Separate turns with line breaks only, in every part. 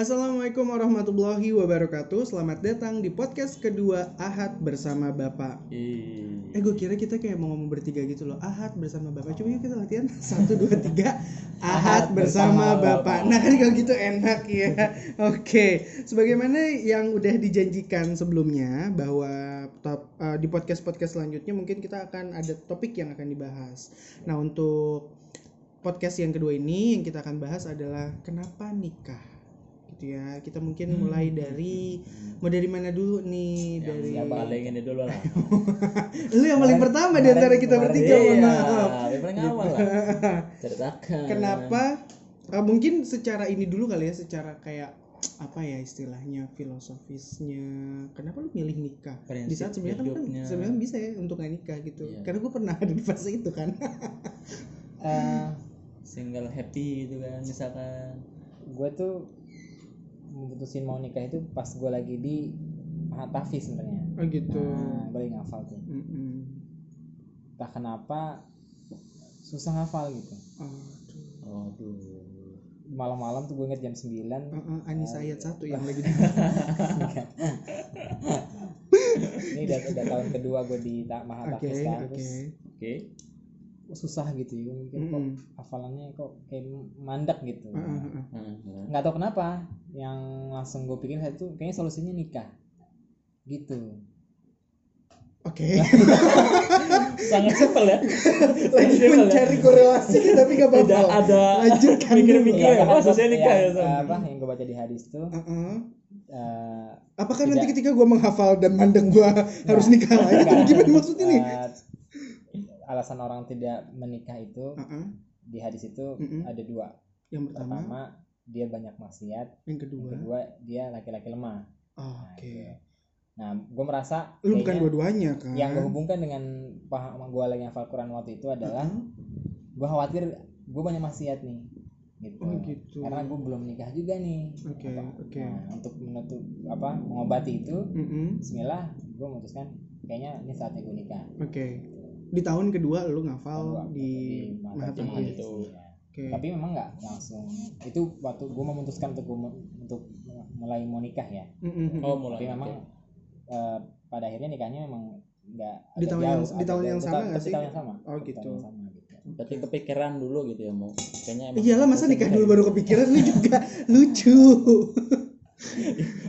Assalamualaikum warahmatullahi wabarakatuh. Selamat datang di podcast kedua Ahad bersama Bapak. Eh gue kira kita kayak mau ngomong bertiga gitu loh. Ahad bersama Bapak. Coba yuk kita latihan. Satu, dua, tiga. Ahad bersama Bapak. Nah kan kalau gitu enak ya. Oke. Sebagaimana yang udah dijanjikan sebelumnya Bahwa top, eh, di podcast-podcast selanjutnya Mungkin kita akan ada topik yang akan dibahas. Nah untuk podcast yang kedua ini Yang kita akan bahas adalah Kenapa nikah gitu ya. Kita mungkin mulai dari mau dari mana dulu nih? Dari
yang paling ini dulu lah.
Lu yang paling pertama di antara kita bertiga
iya,
maaf
yang paling awal lah. Ceritakan.
Kenapa? Eh, mungkin secara ini dulu kali ya secara kayak apa ya istilahnya filosofisnya. Kenapa lu milih nikah? Di saat
Prinsip
sebenarnya kan, kan sebenarnya bisa ya untuk nikah gitu.
Iya.
karena gue pernah ada di fase itu kan.
Eh,
single happy gitu kan misalkan.
Gue tuh memutusin mau nikah itu pas gue lagi di Mahatafi sebenarnya.
Oh gitu.
Nah, gue lagi ngafal tuh.
Mm-mm.
entah kenapa susah ngafal gitu.
Aduh.
aduh.
Malam-malam tuh gue inget jam 9
Uh, uh, Anissa ayat satu yang lagi di
ini udah, udah tahun kedua gue di Ta-
Oke,
Mahatafi
oke.
sekarang terus
oke
susah gitu ya gue mikir kok
Mm-mm.
hafalannya kok kayak mandek gitu
Uh, uh, uh, uh.
Nah,
nggak tahu kenapa yang langsung gue pikir saat itu kayaknya solusinya nikah gitu
Oke.
sangat simpel ya
lagi
Simpel ya.
mencari korelasi tapi gak apa-apa.
tidak ada
Lanjutkan
mikir-mikir ya selesai
gua-
nikah ya
eh, apa yang gue baca di hadis tuh
Uh-uh.
eh,
Apakah
Tidak.
nanti ketika gua menghafal dan mandek gua harus nikah lagi? Gimana maksudnya nih?
Eh, alasan orang tidak menikah itu
Uh-uh.
di hadis itu
Mm-mm.
ada dua.
Yang pertama,
Pertama dia banyak maksiat,
yang
yang
kedua.
kedua dia laki-laki lemah.
Oh,
Nah,
Oke.
gitu. Nah, gue merasa
Lu bukan dua-duanya kan?
yang gue hubungkan dengan paham gue lagi hafal Quran waktu itu adalah
Uh-uh.
gue khawatir gue banyak maksiat nih. Gitu.
Oh, gitu.
Karena gue belum nikah juga nih.
Oke,
Apa-
oke.
Nah, untuk menutup apa mengobati itu,
Mm-mm.
Bismillah, gue memutuskan kayaknya ini saatnya gue nikah.
Oke. Di tahun kedua lu ngafal
Gua
di
Mahatma. Iya.
Oke.
Tapi memang nggak langsung. Itu waktu gue memutuskan untuk gua untuk mulai mau nikah ya.
Oh mulai
Tapi memang eh, pada akhirnya nikahnya memang nggak
Di tahun yang-
jauh,
di tahun yang sama nggak sih?
Di tahun yang sama.
Oh, gitu.
tahun yang sama, gitu.
berarti kepikiran dulu gitu ya mau kayaknya emang
Iyalah masa nikah dulu baru kepikiran lu juga lucu.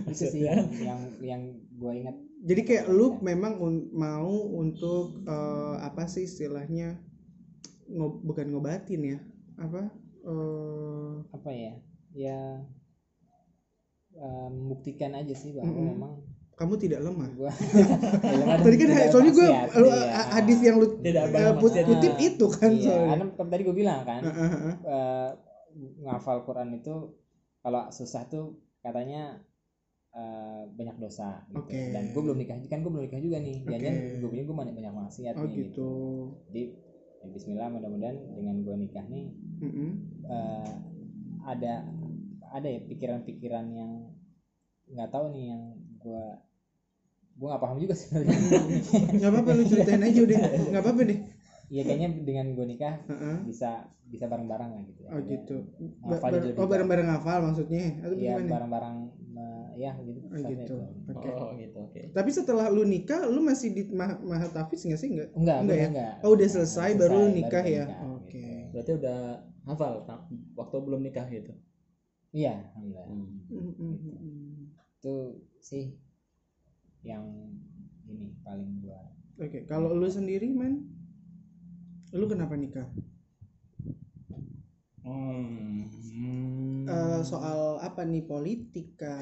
Itu sih yang yang, yang gue ingat.
Jadi kayak lu memang un- mau untuk eh, apa sih istilahnya ngob- bukan ngobatin ya apa eh
apa ya? Ya eh, membuktikan aja sih bahwa
Mm-mm.
memang
kamu tidak lemah.
gue
Tadi kan soalnya gue hadis yang lu eh, put- kutip itu kan
iya,
soalnya.
karena kan tadi gue bilang kan
Heeh, heeh.
eh, ngafal Quran itu kalau susah tuh katanya eh, banyak dosa gitu.
Oke.
dan gue belum nikah kan gue belum nikah juga nih jangan gue punya gue banyak banyak maksiat
Oh
nih
gitu.
jadi ya Bismillah mudah-mudahan dengan gue nikah nih
Mm-mm.
eh, ada ada ya pikiran-pikiran yang nggak tahu nih yang gue gue nggak paham juga sebenarnya
Nggak apa-apa lu ceritain aja udah. Nggak apa-apa deh.
Ya kayaknya dengan gue nikah bisa bisa bareng-bareng lah gitu ya.
Oh gitu. Ba-
Ngafal
bar-
jadi
oh bareng-bareng hafal maksudnya atau
Iya
gimana?
barang-barang eh, ya gitu.
Oh gitu.
itu.
Oke.
oh gitu oke
Tapi setelah lu nikah, lu masih di Mah Mahatafiz nggak sih nggak?
Enggak,
Enggak ya?
enggak.
Oh, udah selesai, baru lu nikah ya?
nikah,
Oke.
gitu.
berarti udah hafal waktu belum nikah gitu
Iya, alhamdulillah.
Hmm.
Mm, mm, mm, mm.
Itu sih yang ini paling gua
Oke, kalau lu sendiri man, lu kenapa nikah?
Hmm.
Eh, soal apa nih politika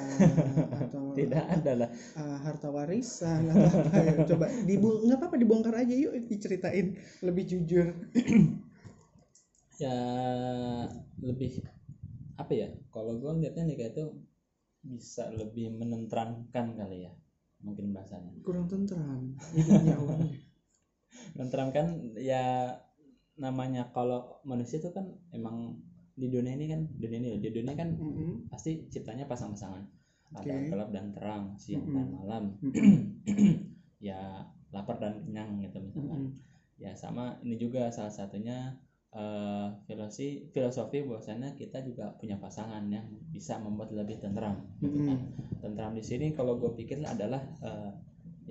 atau
tidak ada lah
eh, harta warisan atau apa ya? Coba dibu nggak apa-apa dibongkar aja yuk diceritain lebih jujur.
ya lebih apa ya kalau gue lihatnya nikah itu bisa lebih menenteramkan kali ya mungkin bahasanya
Kurang tentram hidupnya awalnya.
Menenteramkan ya namanya kalau manusia itu kan emang di dunia ini kan dunia ini di dunia kan
Mm-mm.
pasti ciptanya pasang-pasangan ada
Oke.
gelap dan terang siang
Mm-mm.
dan malam ya lapar dan kenyang gitu misalkan
Mm-mm.
ya sama ini juga salah satunya eh, filosofi filosofi bahwasanya kita juga punya pasangan yang bisa membuat lebih tentram gitu kan tentram di sini kalau gue pikir adalah eh,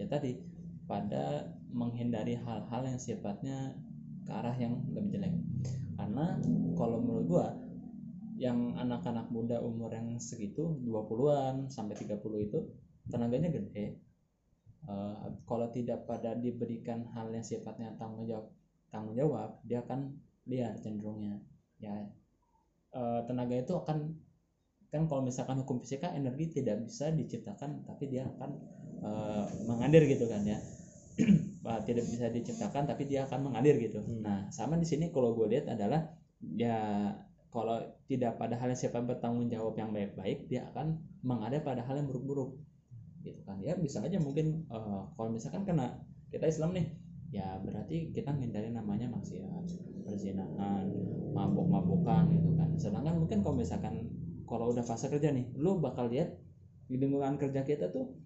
ya tadi pada menghindari hal-hal yang sifatnya ke arah yang lebih jelek. Karena kalau menurut gue yang anak-anak muda umur yang segitu 20-an sampai 30 itu tenaganya gede. Eh, kalau tidak pada diberikan hal yang sifatnya tanggung jawab tanggung jawab dia akan liar cenderungnya. Ya eh, tenaga itu akan kan kalau misalkan hukum fisika energi tidak bisa diciptakan tapi dia akan eh, mengalir gitu kan ya Wah, tidak bisa diciptakan tapi dia akan mengalir gitu.
Hmm.
nah sama di sini kalau gue lihat adalah ya kalau tidak pada hal yang sifat bertanggung jawab yang baik-baik dia akan mengalir pada hal yang buruk-buruk. Gitu kan. Ya bisa aja mungkin eh, kalau misalkan kena kita Islam nih ya berarti kita menghindari namanya maksiat perzinahan mabuk-mabukan gitu kan. Sedangkan mungkin kalau misalkan kalau udah fase kerja nih lu bakal lihat di lingkungan kerja kita tuh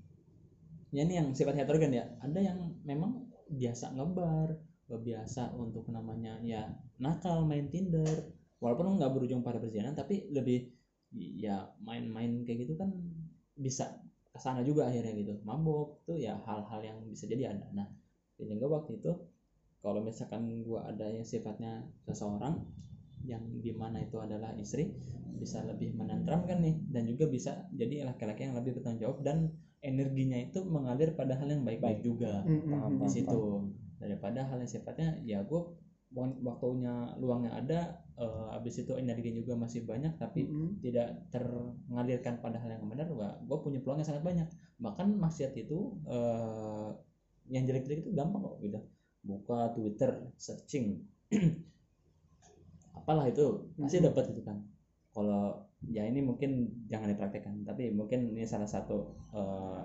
ya ini yang sifat heterogen ya. Ada yang memang biasa ngebar biasa untuk namanya ya nakal main Tinder. Walaupun nggak berujung pada perzinahan tapi lebih ya main-main kayak gitu kan bisa ke sana juga akhirnya gitu. Mabuk tuh ya hal-hal yang bisa jadi ada. Nah sehingga waktu itu kalau misalkan gua ada yang sifatnya seseorang yang di mana itu adalah istri bisa lebih menentramkan nih dan juga bisa jadi laki-laki yang lebih bertanggung jawab dan energinya itu mengalir pada hal yang baik-baik
Baik.
juga.
Paham,
di situ. daripada hal yang sifatnya ya gue waktunya luangnya ada eh, habis itu energi juga masih banyak tapi
Mm-mm.
tidak tergalirkan pada hal yang benar gue punya peluangnya sangat banyak. Bahkan maksiat itu eh, yang jelek-jelek itu gampang kok gitu. Buka Twitter searching. Apalah itu pasti
Mhm.
dapat itu kan. Kalau ya ini mungkin jangan dipraktekkan tapi mungkin ini salah satu eh,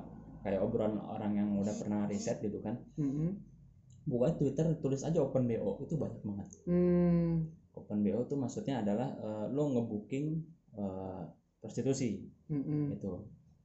kayak obrolan orang yang udah pernah riset gitu kan
Mm-mm.
buka Twitter tulis aja open BO itu banyak banget
Hmm.
open BO itu maksudnya adalah eh, lo ngebooking eh, prostitusi
Mm-mm.
itu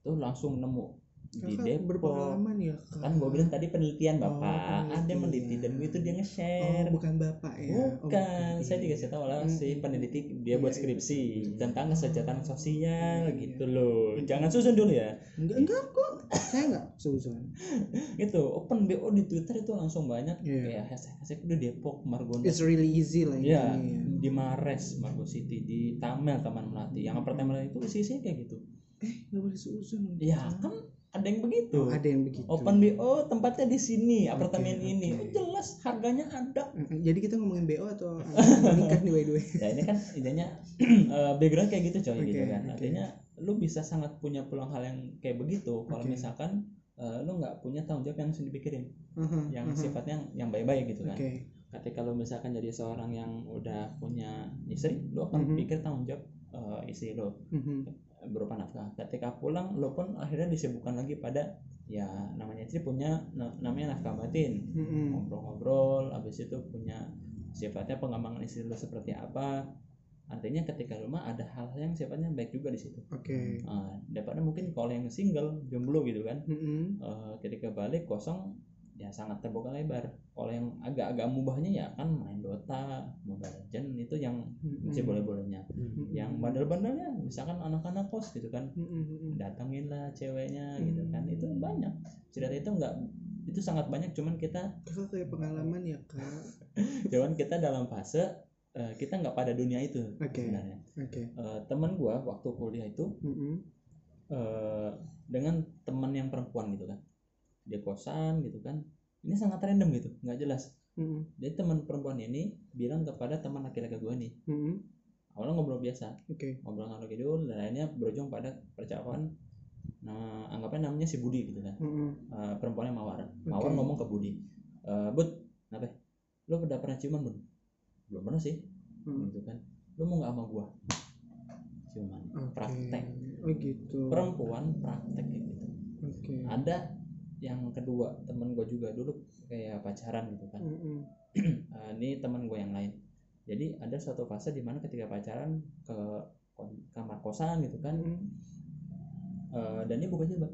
tuh langsung nemu di Depok
berpengalaman ya kak
kan gue bilang tadi penelitian
Oh,
bapak ada
penelitian.
meneliti dan gue itu dia
oh
nge-share
bukan bapak ya Oh,
bukan saya
iya,
dikasih
iya.
tahu lah
Hmm,
si
hmm,
peneliti
hmm.
dia buat
Iya, iya.
skripsi tentang kesejahteraan sosial
Iya,
gitu loh jangan susun dulu ya
enggak enggak kok saya enggak suzon
itu open BO di Twitter itu langsung banyak
Iya.
kayak hashtag hashtag udah Depok Margonda
it's really easy lah
Ya,
ya.
di Mares, Margo City, di Tamel, Taman Melati. Yang apartemen itu isinya kayak gitu.
eh nggak boleh suzon
Ya, kan ada yang begitu.
Oh, ada yang begitu
Open BO tempatnya di sini, apartemen
Oke,
ini. Oh, jelas harganya ada.
Jadi kita ngomongin BO atau nikah nih by the way
Ya ini kan idenya eh, background kayak gitu coy
Oke,
gitu kan.
oke.
Artinya lu bisa sangat punya peluang hal yang kayak begitu kalau
Oke.
misalkan eh, lu nggak punya tanggung jawab yang harus dipikirin,
Aha,
yang
aha.
sifatnya yang, baik-baik gitu kan. Ketika lu misalkan jadi seorang yang udah punya istri, lu akan
Mhm.
pikir tanggung jawab eh, istri lu.
Mhm.
Berupa nafkah. Ketika pulang lo pun akhirnya disibukkan lagi pada ya namanya istri punya na- namanya nafkah batin. Ngobrol-ngobrol habis itu punya sifatnya pengembangan istri lo seperti apa. Artinya ketika rumah ada hal-hal yang sifatnya baik juga di situ.
oke
Nah, daripada mungkin kalau yang single, jomblo gitu kan.
Mm-mm.
eh, ketika balik kosong ya sangat terbuka lebar. Kalau yang agak-agak mubahnya ya kan main Dota, Mobile Legends itu yang masih boleh-bolehnya. Yang bandel-bandelnya misalkan anak-anak kos gitu kan.
Mm-mm.
datengin lah ceweknya gitu kan. Itu banyak. Cerita itu enggak itu sangat banyak cuman kita
kakak kayak pengalaman ya kak.
Cuman kita dalam fase eh, kita nggak pada dunia itu
Oke.
sebenarnya.
Oke.
Eh, teman gua waktu kuliah itu eh, dengan teman yang perempuan gitu kan dia kosan gitu kan ini sangat random gitu nggak jelas
Mm-mm.
jadi teman perempuan ini bilang kepada teman laki-laki gua nih
Mm-mm.
awalnya ngobrol biasa
oke
ngobrol ngalor kidul dan akhirnya berujung pada percakapan nah anggapnya namanya si Budi gitu kan
Mm-mm.
Eh, perempuannya Mawar. Mawar
Oke.
ngomong ke Budi, "Eh, Bud, kenapa? Lu udah pernah ciuman belum? Belum pernah sih,
Mm.
gitu kan. Lu mau nggak sama gua? Ciuman,
Oke.
praktek.
oh gitu
Perempuan praktek gitu.
oke
Ada yang kedua temen gua juga dulu kayak pacaran gitu kan.
Mm-mm.
Eh, ini teman gue yang lain. Jadi ada suatu fase di mana ketika pacaran ke kamar kosan gitu kan,
Mm-mm.
eh, dan dia buka jilbab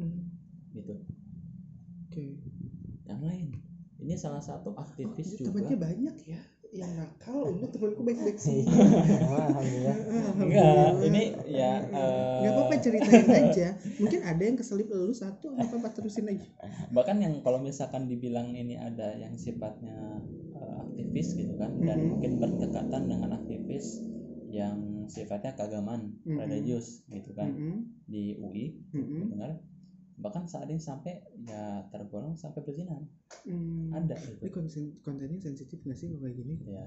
Mm.
gitu.
oke
Yang lain, ini salah satu aktivis
Oh,
juga.
temannya banyak ya yang nakal ini temanku baik-baik sih.
Wah, alhamdulillah.
Enggak ini ya eh,
nggak apa-apa ceritain aja. Mungkin ada yang keselip lu satu nggak apa-apa terusin aja.
Bahkan yang kalau misalkan dibilang ini ada yang sifatnya eh, aktivis gitu kan dan
Mhm.
mungkin berdekatan dengan aktivis yang sifatnya keagamaan
Mhm.
religius gitu kan
Mm-mm,
di UI
mm-mm,
dengar bahkan saat ini sampai ya tergolong sampai berzina.
Mm.
ada
Ini
gitu
konten, kontennya sensitif nggak sih kalau kayak gini?
ya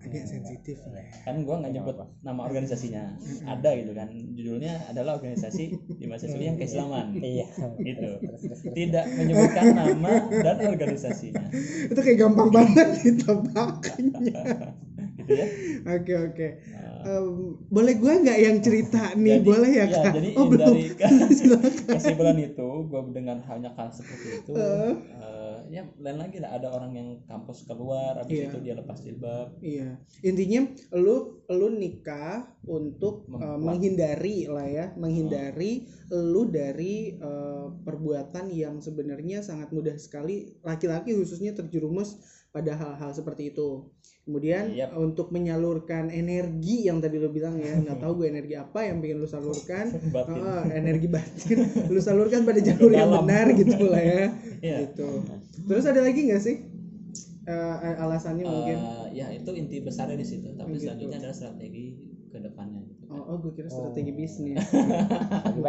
Agak sensitif ya.
kan gua nggak nyebut nama organisasinya. Ada gitu kan. Judulnya adalah organisasi di mahasiswa yang keislaman.
Iya.
Gitu. Tidak menyebutkan nama dan organisasinya.
Itu kayak gampang banget ditebaknya.
gitu ya
Oke oke.
Nah,
Em, boleh gua nggak yang cerita nih?
Jadi-
boleh ya
ya,
kak?
jadi
oh belum.
dari kesimpulan itu gue dengan halnya hal seperti itu
Eh.
eh, ya lain lagi lah ada orang yang kampus keluar habis
Iya.
itu dia lepas jilbab
Iya. Intinya lu lu nikah untuk
Membuat.
menghindari lah ya, menghindari lu dari eh, perbuatan yang sebenarnya sangat mudah sekali laki-laki khususnya terjerumus pada hal-hal seperti itu. Kemudian
Yap.
untuk menyalurkan energi yang tadi lu bilang ya, nggak tahu gue energi apa yang pengen lu salurkan.
batin
Ah, energi batin lu salurkan pada jalur yang benar gitu lah ya.
Iya.
Gitu. Terus ada lagi nggak sih Eh, alasannya mungkin?
Eh, ya itu inti besarnya di situ tapi
Oh, gitu.
selanjutnya adalah strategi ke depannya kan.
Oh, oh gue kira strategi
Oh.
bisnis.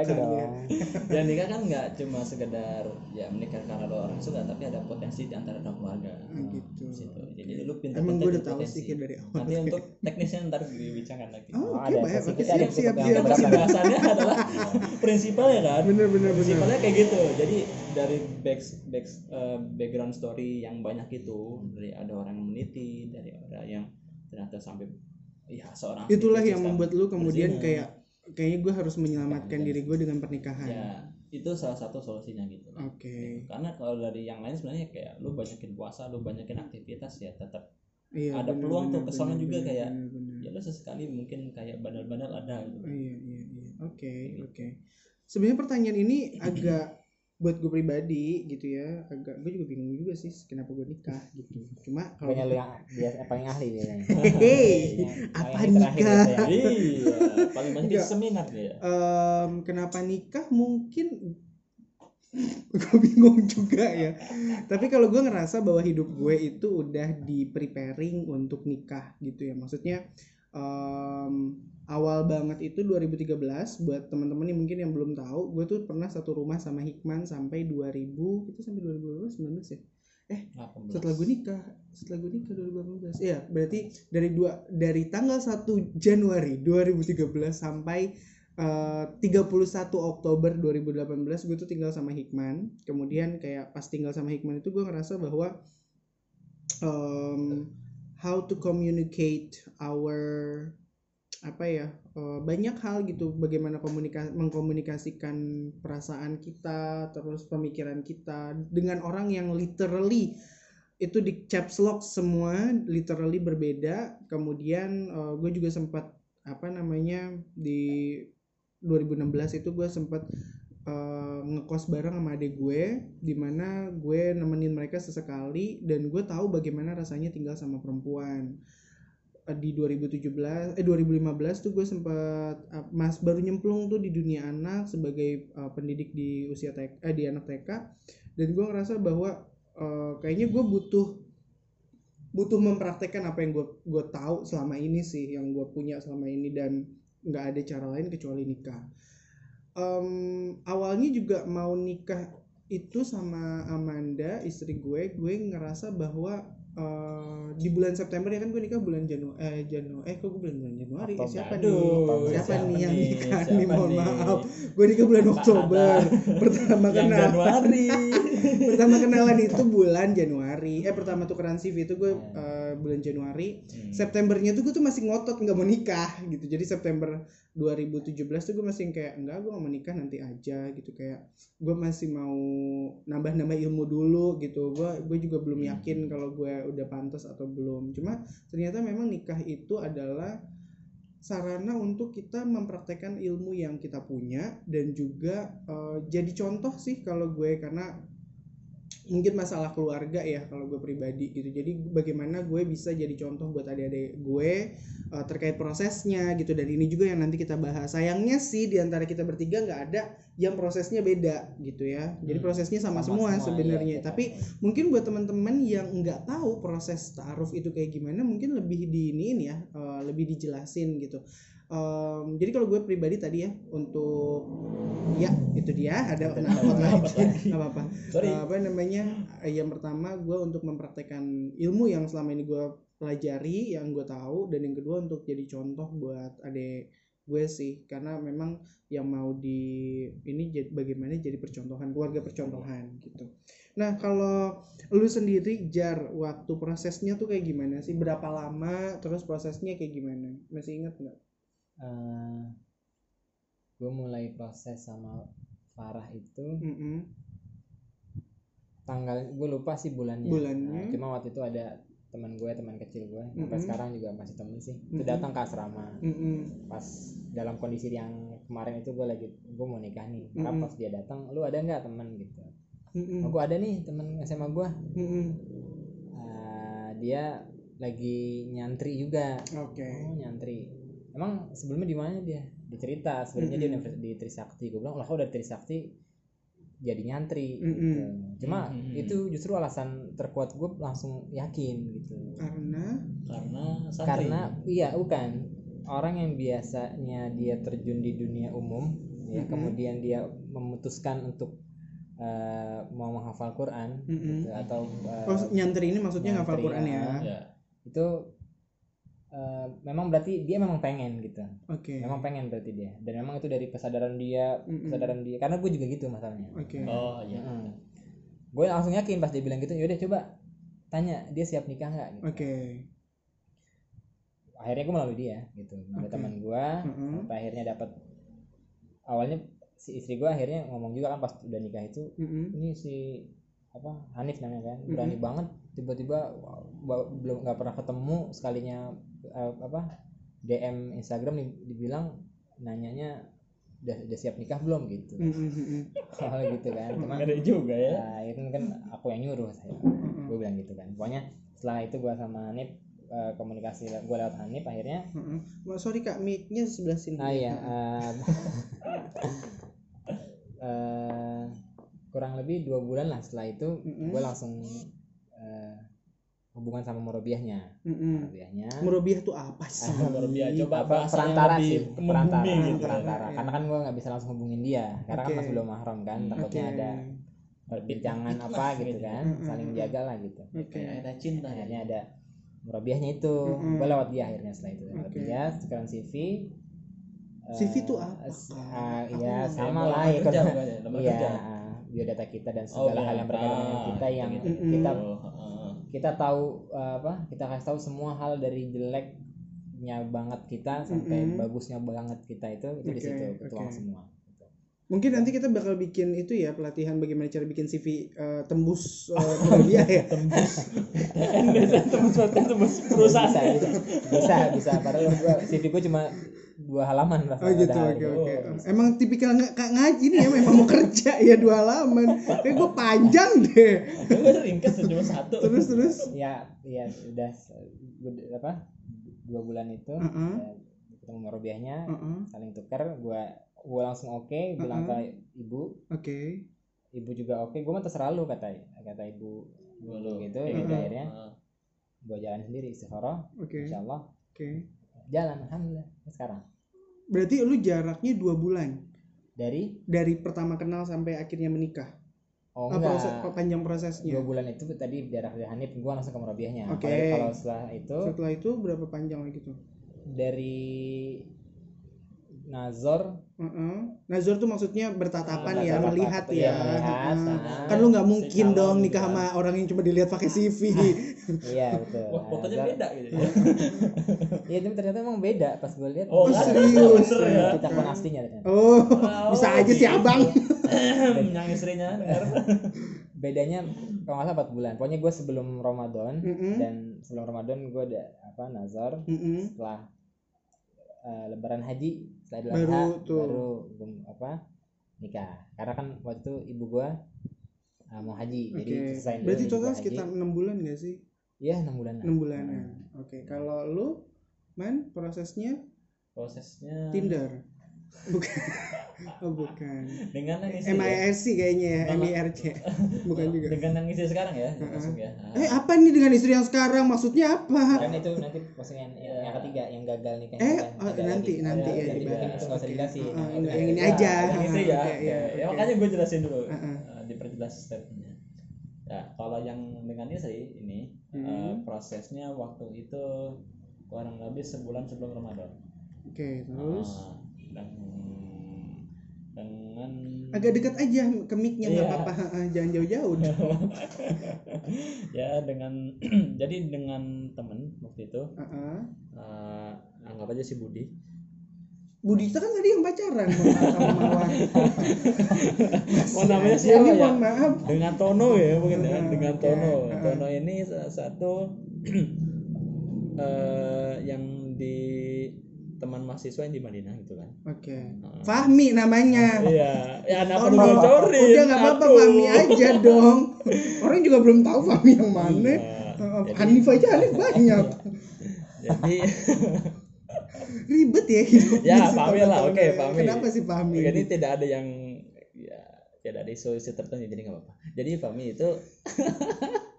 Ya.
dong
dan nikah kan nggak cuma sekedar ya menikah karena lo orang suka tapi ada potensi di antara dua keluarga
Ah, gitu.
Situ jadi lu pintar
Emang gue udah tahu sih dari awal.
nanti untuk teknisnya ntar dibicarakan lagi
Oh,
Oh,
oke
ada
baik.
sesi
Oke, siap, siap, siap.
bahasannya adalah prinsipal ya kan
Bener, bener, bener.
prinsipalnya kayak gitu jadi dari back, back eh, background story yang banyak itu dari ada orang yang meneliti dari orang yang ternyata sampai ya seorang
Itulah yang
Islam
membuat lu kemudian
berzina.
kayak kayaknya gue harus menyelamatkan diri gue dengan pernikahan.
ya itu salah satu solusinya gitu
Oke.
karena kalau dari yang lain sebenarnya kayak lu banyakin puasa lu banyakin aktivitas ya tetap
Iya,
Ada
bener,
peluang tuh,
bener,
juga
bener,
kayak,
bener, bener.
ya lu sesekali mungkin kayak bandel-bandel ada gitu
Oh, iya, iya, iya. Oke, oke. Sebenarnya pertanyaan ini agak buat gue pribadi gitu ya, agak gue juga bingung juga sih kenapa gue nikah gitu. Cuma kalau
lu yang dia yang paling ahli biasanya
Hehehe,
Yang
apa nikah?
biasanya.
iya paling banyak di seminar dia
Em, kenapa nikah mungkin gue bingung juga ya tapi kalau gue ngerasa bahwa hidup gue itu udah di preparing untuk nikah gitu ya maksudnya em, awal banget itu 2013 buat teman-teman yang mungkin yang belum tahu gue tuh pernah satu rumah sama Hikman sampai 2000 itu sampai 2019 ya?
18.
setelah gue nikah setelah gue nikah 2018 iya berarti dari dua dari tanggal 1 Januari 2013 sampai eh, 31 Oktober 2018 gue tuh tinggal sama Hikman. Kemudian kayak pas tinggal sama Hikman itu gue ngerasa bahwa em, how to communicate our apa ya eh, banyak hal gitu. Bagaimana komunika mengkomunikasikan perasaan kita terus pemikiran kita. Dengan orang yang literally itu di caps lock semua literally berbeda. Kemudian eh, gue juga sempat apa namanya di 2016 itu gue sempat eh, ngekos bareng sama adik gue di mana gue nemenin mereka sesekali dan gue tahu bagaimana rasanya tinggal sama perempuan. Eh, di 2017 eh 2015 tuh gue sempat eh, mas baru nyemplung tuh di dunia anak sebagai eh, pendidik di usia TK eh di anak TK dan gue ngerasa bahwa eh, kayaknya gue butuh butuh mempraktekkan apa yang gue gue tahu selama ini sih yang gue punya selama ini dan nggak ada cara lain kecuali nikah Em, awalnya juga mau nikah itu sama Amanda istri gue gue ngerasa bahwa eh, di bulan September ya kan gue nikah bulan Janu eh Janu eh kok gue bulan bulan Januari?
Oktober.
siapa nih? siapa, nih yang nikah
Siapa
nih? Mohon
nih?
maaf. Gue nikah bulan Oktober. Pertama
yang
kenal
Januari.
Pertama kenalan itu bulan Januari eh pertama tukeran CV itu gue
Hmm.
eh, bulan Januari.
Hmm.
Septembernya tuh gue tuh masih ngotot nggak mau nikah gitu. Jadi September 2017 tuh gue masih kayak enggak gue gak mau nikah nanti aja gitu. Kayak gue masih mau nambah-nambah ilmu dulu gitu. Gue gue juga belum yakin kalau gue udah pantas atau belum. Cuma ternyata memang nikah itu adalah sarana untuk kita mempraktekkan ilmu yang kita punya dan juga eh, jadi contoh sih kalau gue. Karena mungkin masalah keluarga ya kalau gue pribadi gitu. Jadi bagaimana gue bisa jadi contoh buat adik-adik gue uh, terkait prosesnya gitu. Dan ini juga yang nanti kita bahas. Sayangnya sih di antara kita bertiga nggak ada yang prosesnya beda gitu ya. Jadi
Hmm.
prosesnya sama,
Sama
semua,
semua,
sebenarnya.
iya,
tapi mungkin buat teman-teman yang nggak tahu proses taaruf itu kayak gimana mungkin lebih di ini ya uh, lebih dijelasin gitu. Em, jadi kalau gue pribadi tadi ya untuk ya itu dia. Ada knalpot lagi nggak apa-apa. Eh, apa namanya eh, yang pertama gue untuk mempraktekkan ilmu yang selama ini gue pelajari yang gue tahu dan yang kedua untuk jadi contoh buat adik gue sih karena memang yang mau di ini jadi bagaimana jadi percontohan keluarga percontohan gitu. Nah kalau lu sendiri jar waktu prosesnya tuh kayak gimana sih? Berapa lama terus prosesnya kayak gimana? Masih ingat nggak?
Gue mulai proses sama Farah itu
Mm-mm.
tanggal gue lupa sih bulannya.
Bulannya.
Nah, cuma waktu itu ada teman gue teman kecil gue sampai
Mm-mm.
sekarang juga masih temen sih itu
Mm-mm.
datang ke asrama
Mm-mm.
pas dalam kondisi yang kemarin itu gue lagi gue mau nikah nih karena
Mm-mm.
pas dia datang lu ada nggak teman gitu
Mm-mm.
oh, gue ada nih teman SMA gue
Mm-mm.
Ah, dia lagi nyantri juga
oke
oh nyantri emang sebelumnya di mana dia dicerita sebelumnya dia
Mm-mm.
universitas di Trisakti gue bilang lah dari Trisakti jadi nyantri
Mm-mm.
gitu. cuma
Mm-mm.
itu justru alasan terkuat gue langsung yakin gitu
karena
karena santri.
karena iya bukan orang yang biasanya dia terjun di dunia umum ya
Mm-mm.
kemudian dia memutuskan untuk eh, mau menghafal Quran
Mm-mm.
gitu, atau eh,
oh nyantri ini maksudnya ngafal
nyantri,
Quran ya
ya
itu eh, memang berarti dia memang pengen gitu.
Oke.
Memang pengen berarti dia. Dan memang itu dari kesadaran dia
Mm-mm.
kesadaran dia. Karena gue juga gitu masalahnya.
Oke.
Oh iya.
Gue langsung yakin pas dia bilang gitu yaudah coba tanya dia siap nikah nggak? Gitu.
oke.
Akhirnya gue melalui dia gitu. Ada
Oke.
teman gue sampai akhirnya dapat awalnya si istri gue akhirnya ngomong juga kan pas udah nikah itu
Mm-mm.
ini si apa Hanif namanya kan berani banget tiba-tiba belum nggak pernah ketemu sekalinya eh, apa DM Instagram di- dibilang nanyanya udah, udah siap nikah belum? gitu. Oh gitu kan. Cuma
ngeri juga ya.
Nah, itu kan aku yang nyuruh saya. Gue bilang gitu kan. Pokoknya setelah itu gue sama Hanif eh, komunikasi gue lewat Hanif akhirnya.
Wah, sorry kak mic-nya sebelah sini.
Nah iya eh, eh, kurang lebih dua bulan lah setelah itu gue langsung eh, hubungan sama Morobiahnya
Mm-mm.
Morobiahnya
Murobiah tuh apa sih
Ah, biasa. Coba
apa perantara sih perantara
gitu.
perantara
Iya.
karena kan gue nggak bisa langsung hubungin dia karena kan
Oke.
masih belum mahram kan
Hmm,
takutnya ada perbincangan apa gitu
gitu.
kan
Mm-mm.
saling jaga lah gitu
Oke.
kayak ada cinta
akhirnya ada murabiahnya itu
Mm-mm.
gue lewat dia akhirnya setelah itu lewat
Oke.
dia tukeran CV
CV
Eh,
tuh apa,
ah,
Aku
iya sama lah ya
kerja
kan
ya?
Iya biodata kita dan
Oh,
segala hal yang berkaitan dengan kita yang
gitu.
Kita
Oh.
Kita tahu eh, apa kita kasih tahu semua hal dari jeleknya banget kita sampai
Mm-mm.
bagusnya banget kita itu itu di
Oke,
situ ketuang
oke.
semua gitu.
mungkin nanti kita bakal bikin itu ya pelatihan bagaimana cara bikin CV eh, tembus uh, ya
tembus tembus tembus perusahaan
bisa bisa bisa, padahal CV gue cuma dua halaman lah
Oh gitu, oke
gitu.
oke.
Oh, bisa.
Emang tipikal nggak kak ngaji nih ya, memang mau kerja ya dua halaman. Kayak gue panjang deh.
gue ringkas cuma satu
Terus terus.
ya ya udah apa dua bulan itu
Heeh.
ya, ketemu Marobiahnya
Heeh.
saling tukar gua gua langsung oke bilang ke ibu
Oke.
ibu juga oke gua mah terserah lu kata kata ibu
Dulu.
gitu
Iya,
ya
Heeh.
akhirnya
Heeh.
gua jalan sendiri istikharah
Oke.
insya Allah
Oke.
jalan alhamdulillah sekarang
Berarti lu jaraknya dua bulan
dari
dari pertama kenal sampai akhirnya menikah.
oh
Ah,
enggak
proses panjang prosesnya.
dua bulan itu tadi jarak dari Hanif gua langsung ke Marobiahnya
Oke.
Apalagi kalau setelah itu
Setelah itu berapa panjang lagi tuh?
dari Nazor
Heeh. Nazar tuh maksudnya bertatapan
Ah,
ya,
bertatapan,
melihat
iya,
ya.
melihat,
Heeh.
ah.
Kan lu nggak mungkin dong nikah
kan.
sama orang yang cuma dilihat pakai CV.
iya betul
wah fotonya
Nazor-
beda gitu ya
Iya, tapi ternyata emang beda pas gue lihat.
Oh,
Oh,
kan?
serius.
Ya.
Kita pun aslinya ternyata.
Oh,
Oh,
bisa aja sih abang.
yang istrinya dengar
Bedanya kalau nggak salah 4 bulan. Pokoknya gue sebelum Ramadan dan sebelum Ramadan gue ada apa nazar
Mm-mm.
setelah eh, Lebaran Haji setelah Idul
Baru
Adha
tuh.
baru gua, apa nikah. Karena kan waktu itu ibu gue ah, mau haji
Oke.
jadi selesai
Berarti total sekitar enam bulan gak sih?
iya enam bulan
enam bulanan. Oke, kalau lu man prosesnya
prosesnya
Tinder. Bukan. Oh, bukan.
dengan yang isi ya.
MIRC kayaknya ya, MIRC. Bukan juga.
dengan yang isi sekarang ya langsung ya Ah.
Eh, apa nih dengan istri yang sekarang? Maksudnya apa?
kan itu nanti postingan yang, yang ketiga yang gagal nikah
Eh,
kan.
oh,
Ada
nanti
lagi.
nanti
Ada
ya dibahas.
Mungkin itu nggak usah dikasih
Ah,
Nah, itu
enggak, yang ini
Ya,
aja.
yang isi ya, ya makanya gue jelasin dulu
Heeh.
eh, diperjelas stepnya ya kalau yang dengan istri ini
Hmm.
eh, prosesnya waktu itu kurang lebih sebulan sebelum Ramadan
Oke, terus
Ah, dan dengan
agak dekat aja ke mic-nya nggak
Iya.
apa-apa, jangan jauh-jauh.
ya dengan jadi dengan temen waktu itu
Ah, ah.
eh, anggap aja si Budi
Budita kan tadi yang pacaran sama Mawar.
oh namanya siapa ya
mohon maaf.
dengan Tono ya mungkin ya
Ah,
dengan
oke.
Tono
Ah.
Tono ini satu eh, yang di teman mahasiswa yang di Madinah gitu kan
Oke.
Ah.
Fahmi namanya.
iya ya anak
Oh,
perlu
no.
bocorin
Udah nggak apa-apa. Fahmi aja dong. Orang juga belum tahu Fahmi yang mana.
Iya.
Uh,
Jadi-
Hanif aja Hanif banyak.
jadi
Ribet ya hidup.
Ya, Fahmi lah, oke, Fahmi.
Kenapa sih Fahmi?
jadi tidak ada yang ya tidak ada isu-isu tertentu jadi nggak apa-apa jadi Fahmi itu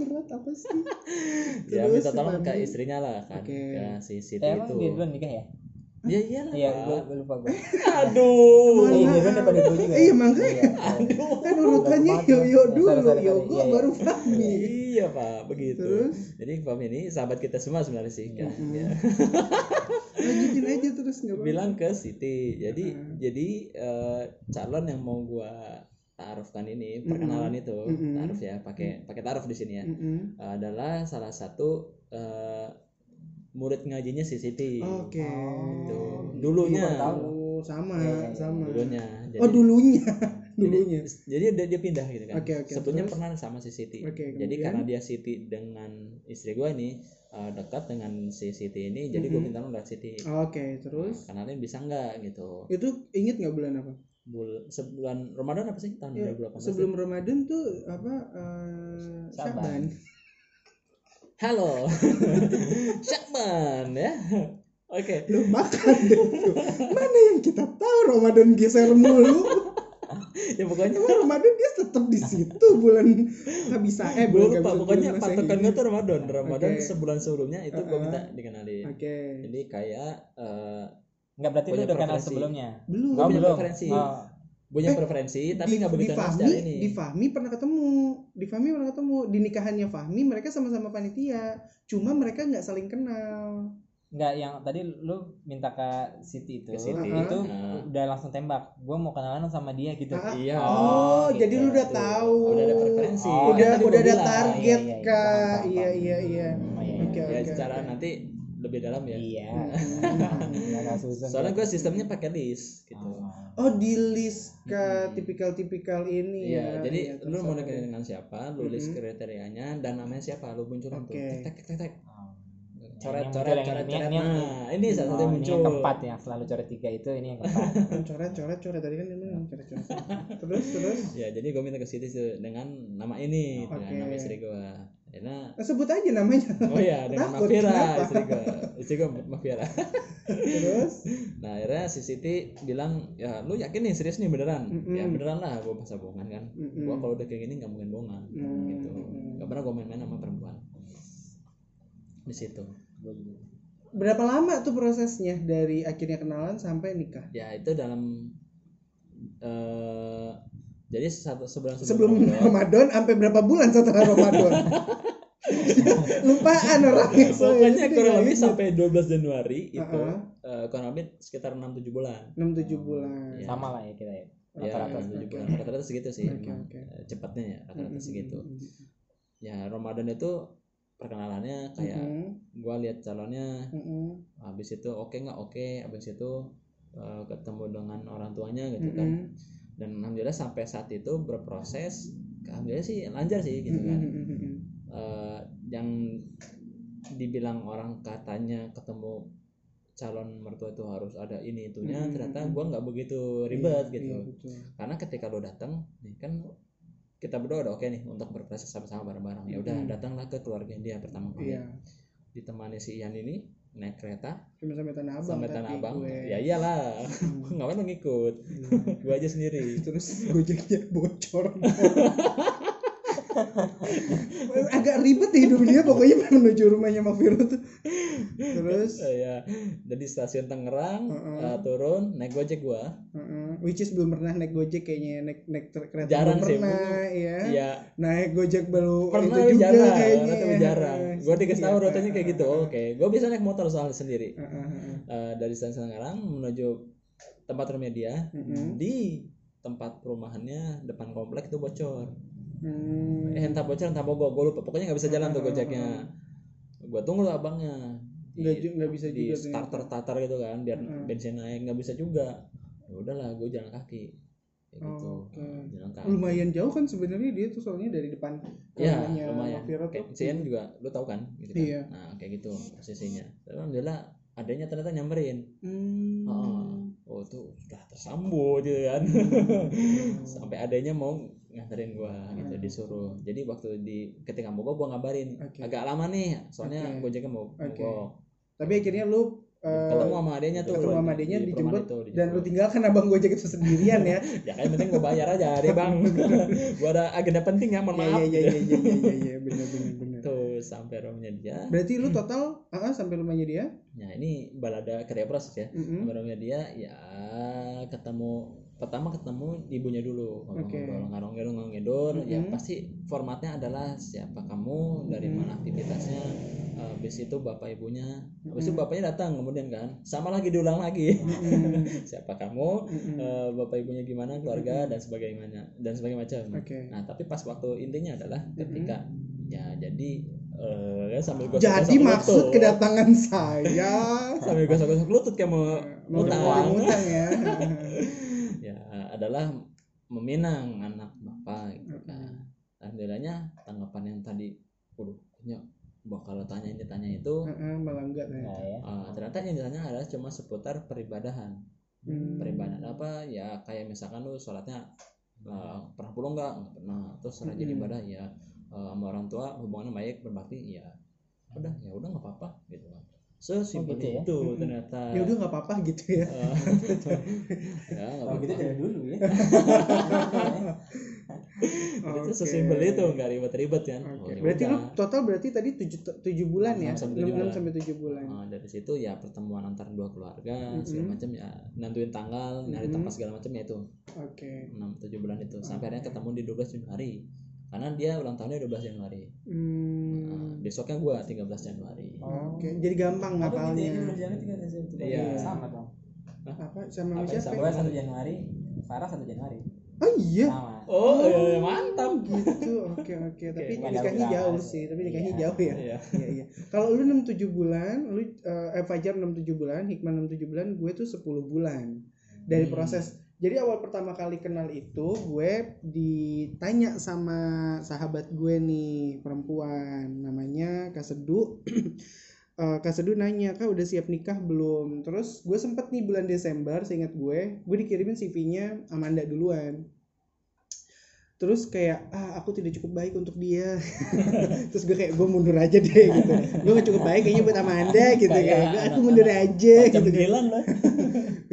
berat apa sih?
ya
Terus
minta
si
tolong ke istrinya lah kan
Oke.
ke si Siti
Eh, emang
itu
dia duluan nikah ya
ya iyalah
iya gue gue lupa gue
aduh
iya dia duluan daripada gue juga
Iya, makanya.
Iya.
Kan urutannya
Baru banget,
Yoyo
Mas.
dulu,
sorry. Iya,
baru Fahmi.
iya pak begitu
Terus?
jadi Fahmi ini sahabat kita semua sebenarnya sih kan ya.
Lanjutin aja terus nggak apa-apa.
bilang ke Siti jadi jadi eh, calon yang mau gua taarufkan ini perkenalan itu
Mm-mm.
taaruf ya pakai pakai taaruf di sini ya
Mm-mm.
adalah salah satu eh, murid ngajinya si Siti
Oke.
Gitu.
Oh,
Dulunya.
iya, tahu.
Oh, sama,
iya.
sama.
dulunya jadi,
Oh, dulunya.
jadi,
dulunya.
jadi dia, dia pindah gitu kan
Oke, oke,
sebelumnya
terus?
pernah sama si Siti
Oke,
jadi karena dia Siti dengan istri gua ini eh, dekat dengan si Siti ini jadi gue
Mhm.
minta lihat Siti
Oke, terus
kenalin bisa nggak gitu
itu inget nggak bulan apa?
Bul sebulan Ramadan apa sih tahun
Ya,
2018
sebelum Ramadan tuh apa? eh
Syaban.
Syaban.
halo Syakban ya oke
Lu makan deh tuh. Mana yang kita tahu Ramadan geser mulu.
ya pokoknya
Emang Ramadan dia tetap di situ bulan nggak bisa eh bulan
lupa pokoknya
bulan Masehi.
patokan gue tuh Ramadan Ramadan
Oke.
sebulan sebelumnya itu gue
Uh-uh.
minta dikenalin
Oke.
jadi kayak eh
Enggak berarti lu
Punya
udah kenal sebelumnya.
Belum.
Oh,
punya
belum.
preferensi.
Oh,
punya
Eh,
preferensi tapi
di,
nggak
di
begitu
Fahmi,
ini
di Fahmi pernah ketemu. Di Fahmi pernah ketemu. Di nikahannya Fahmi mereka sama-sama panitia. Cuma mereka nggak saling kenal.
enggak yang tadi lu minta ke Siti itu.
Ke Siti.
Itu
Nah.
udah langsung tembak. Gua mau kenalan sama dia gitu.
Ah,
Iya.
Oh,
gitu.
jadi lu udah
Tuh,
tahu.
udah ada preferensi
Oh,
udah udah ada
bilang.
target
Iya, iya, iya.
kak. Iya iya iya.
Oh, iya,
Oke,
iya.
ya
oke,
secara
oke.
nanti lebih dalam ya
Iya.
Hmm.
Soalnya gue sistemnya pakai list gitu
Oh.
Oh di list ke
Hmm.
tipikal-tipikal ini
Iya,
ya.
jadi
Iya,
lu mau deketin dengan siapa, lu list
Mm-mm.
kriterianya dan namanya siapa, lu munculin tuh.
Oke.
Tek tek tek tek.
Oh.
Coret
Yang
coret
muncul yang
coret
ini-
coret.
ini yang-
Nah, ini salah satu
Oh,
yang
ini
muncul.
yang keempat ya selalu coret tiga itu ini yang keempat
Kan coret coret coret tadi kan dia bilang coret coret. terus terus.
Ya, jadi gue minta ke situ tuh dengan nama ini,
Oke.
dengan nama istri gue. Karena
Nah, sebut aja namanya.
oh ya dengan
Takut,
Mafira
kenapa?
istri gue. Istri gue Mafira.
terus.
Nah, akhirnya si Siti bilang, "Ya, lu yakin nih serius nih beneran?"
Mm-mm.
Ya beneran lah, gue masa bohongan kan. Gua kalau udah kayak gini nggak mungkin bohongan
Mm.
gitu. Gak pernah gue main-main sama perempuan. Di situ.
Berapa lama tuh prosesnya dari akhirnya kenalan sampai nikah?
ya itu dalam eh jadi satu sebulan
Sebelum
Ramadan,
Ramadan sampai berapa bulan setelah Ramadan? Lupaan orangnya. soalnya.
pokoknya kurang lebih
inget.
sampai 12 Januari itu
Uh-uh.
eh, kurang lebih sekitar 6 7 bulan
enam tujuh bulan.
Iya.
sama lah ya kita ya
ya
rata-rata
7
oke.
bulan rata-rata segitu sih emang.
oke.
Eh, cepatnya ya rata-rata
Mm-mm.
segitu ya Ramadan itu perkenalannya kayak
Mm-mm.
gua lihat calonnya
Mm-mm.
habis itu oke nggak oke habis itu eh, ketemu dengan orang tuanya gitu kan
Mm-mm.
Dan alhamdulillah sampai saat itu berproses alhamdulillah sih lancar sih gitu kan. Eh, yang dibilang orang katanya ketemu calon mertua itu harus ada ini itunya
Hmm,
ternyata gua nggak begitu ribet
Iya,
gitu
iya, betul.
karena ketika lo datang nih kan kita berdua udah oke nih untuk berproses sama-sama bareng-bareng ya udah
Hmm.
datanglah ke keluarga dia pertama kali
iya
ditemani si Ian ini naik kereta?
Cuma sampai tanah abang
sampai tanah abang.
gue.
ya iyalah.
Hmm.
ngapain lo ngikut? Gue aja sendiri.
Terus gojeknya bocor. Agak ribet ya hidup dia pokoknya menuju rumahnya Mak Viro tuh. Terus?
Eh, ya dari stasiun Tangerang
Heeh.
eh, turun naik gojek gua.
Uh-uh, which is belum pernah naik gojek kayaknya. Naik naik kereta
Jarang
belum
sih,
pernah ya
Iya.
Naik gojek baru
pernah
itu juga
jarang.
kayaknya.
Jarang gue dikasih tahu
Iya,
rutenya kayak gitu. oke gue bisa naik motor soalnya sendiri. Eh, dari stasiun Tangerang menuju tempat rumahnya dia di tempat perumahannya depan komplek itu bocor.
Hmm.
eh entah bocor entah mogok gue lupa. Pokoknya nggak bisa jalan tuh gojeknya. gue tunggu tuh abangnya.
Nggak nggak bisa
di
juga
starter starter gitu kan biar bensin naik. Nggak bisa juga. Ya udahlah gue jalan kaki kayak gitu
Oh, oke.
Nah, jalan kaki
lumayan jauh kan sebenarnya dia tuh soalnya dari depan
ya lumayan kayak juga lu tahu kan gitu kan?
Iya.
nah kayak gitu posisinya tapi alhamdulillah adanya ternyata nyamperin
Hmm.
Heeh. oh tuh sudah tersambut gitu kan
Hmm.
sampai adanya mau nganterin gua gitu disuruh jadi waktu di ketika mogok gua ngabarin
Oke.
agak lama nih soalnya
Oke.
gojeknya mau
Oke.
mogok
tapi akhirnya lu eh,
ketemu sama adanya tuh.
ketemu sama adanya
di
dijemput dan lu tinggalkan abang gojek itu sendirian ya.
Ya kan penting gua bayar aja deh bang. Gua ada agenda penting ya mohon
Iya
maaf.
iya iya iya iya iya iya benar benar benar
tuh sampai rumahnya dia.
Berarti lu total ah ah, sampai rumahnya dia?
Ya ini balada kerja proses ya.
Mm-mm.
sampai rumahnya dia ya ketemu pertama ketemu ibunya dulu
Oke.
ngobrol ngarong ngidul ngarong ngidul ya
Mhm.
pasti formatnya adalah siapa kamu dari
Mhm.
mana aktivitasnya habis itu bapak ibunya habis itu
Mhm.
bapaknya datang kemudian kan sama lagi diulang lagi
Mm-mm.
siapa kamu
Mm-mm.
eh, bapak ibunya gimana keluarga dan sebagainya dan sebagainya macam
Oke.
nah tapi pas waktu intinya adalah ketika ya jadi eh, sambil gosok
jadi maksud kedatangan saya
sambil gosok-gosok lutut kayak mau
mau
utang.
utang ya
ya adalah meminang anak bapak gitu kan alhamdulillahnya tanggapan yang tadi waduh kayaknya bakal tanya ini tanya itu
Heeh, malah enggak
Nah,
ternyata.
ya.
eh, ternyata yang ditanya adalah cuma seputar peribadahan
Hmm.
peribadahan apa ya kayak misalkan lu sholatnya eh, pernah pulang nggak nggak pernah terus rajin
Mm-mm.
ibadah ya eh, sama orang tua hubungannya baik berbakti ya udah ya udah nggak apa-apa gitu kan sesimpel
gitu ya?
itu
Mm-mm.
ternyata
ya udah nggak apa-apa gitu ya
Eh, ya nggak
Kalau gitu
apa-apa
dari dulu ya.
itu
Oke.
sesimpel itu nggak ribet-ribet kan
Oke.
Oh, ya
berarti lu total berarti tadi tujuh tujuh bulan ya
Enam sampai
enam
tujuh
enam
bulan.
sampai tujuh bulan
Nah, dari situ ya pertemuan antar dua keluarga segala
Mm-mm.
macam ya nentuin tanggal nyari
Mm-mm.
tempat segala macam ya itu
oke
6 7 bulan itu sampai akhirnya ketemu di 12 Januari karena dia ulang tahunnya 12 Januari
Hmm,
Nah, besoknya gua 13 Januari
Oh.
oke jadi gampang
Apa gitu ya,
ngapalnya
tiga tiga-
Iya.
sama dong.
apa sama
Apa
siapa
Gua satu Januari, Farah satu Januari.
oh iya
Sama.
oh, eh, mantap
gitu oke oke tapi
Oke.
nikahnya jauh
undangan.
sih tapi nikahnya
Iya.
jauh ya
Iya.
iya iya kalau lu enam tujuh bulan lu eh, eh, Fajar enam tujuh bulan Hikmah enam tujuh bulan gue tuh 10 bulan dari
Hmm.
proses jadi awal pertama kali kenal itu gue ditanya sama sahabat gue nih perempuan namanya Kak Sedu. Eh, Kak Sedu nanya kak udah siap nikah belum? Terus gue sempet nih bulan Desember seingat gue gue dikirimin CV-nya Amanda duluan. Terus kayak ah aku tidak cukup baik untuk dia. Terus gue kayak gue mundur aja deh gitu. Gue gak cukup baik kayaknya buat Amanda gitu
Kayak
kayak gue aku mundur aja gitu kan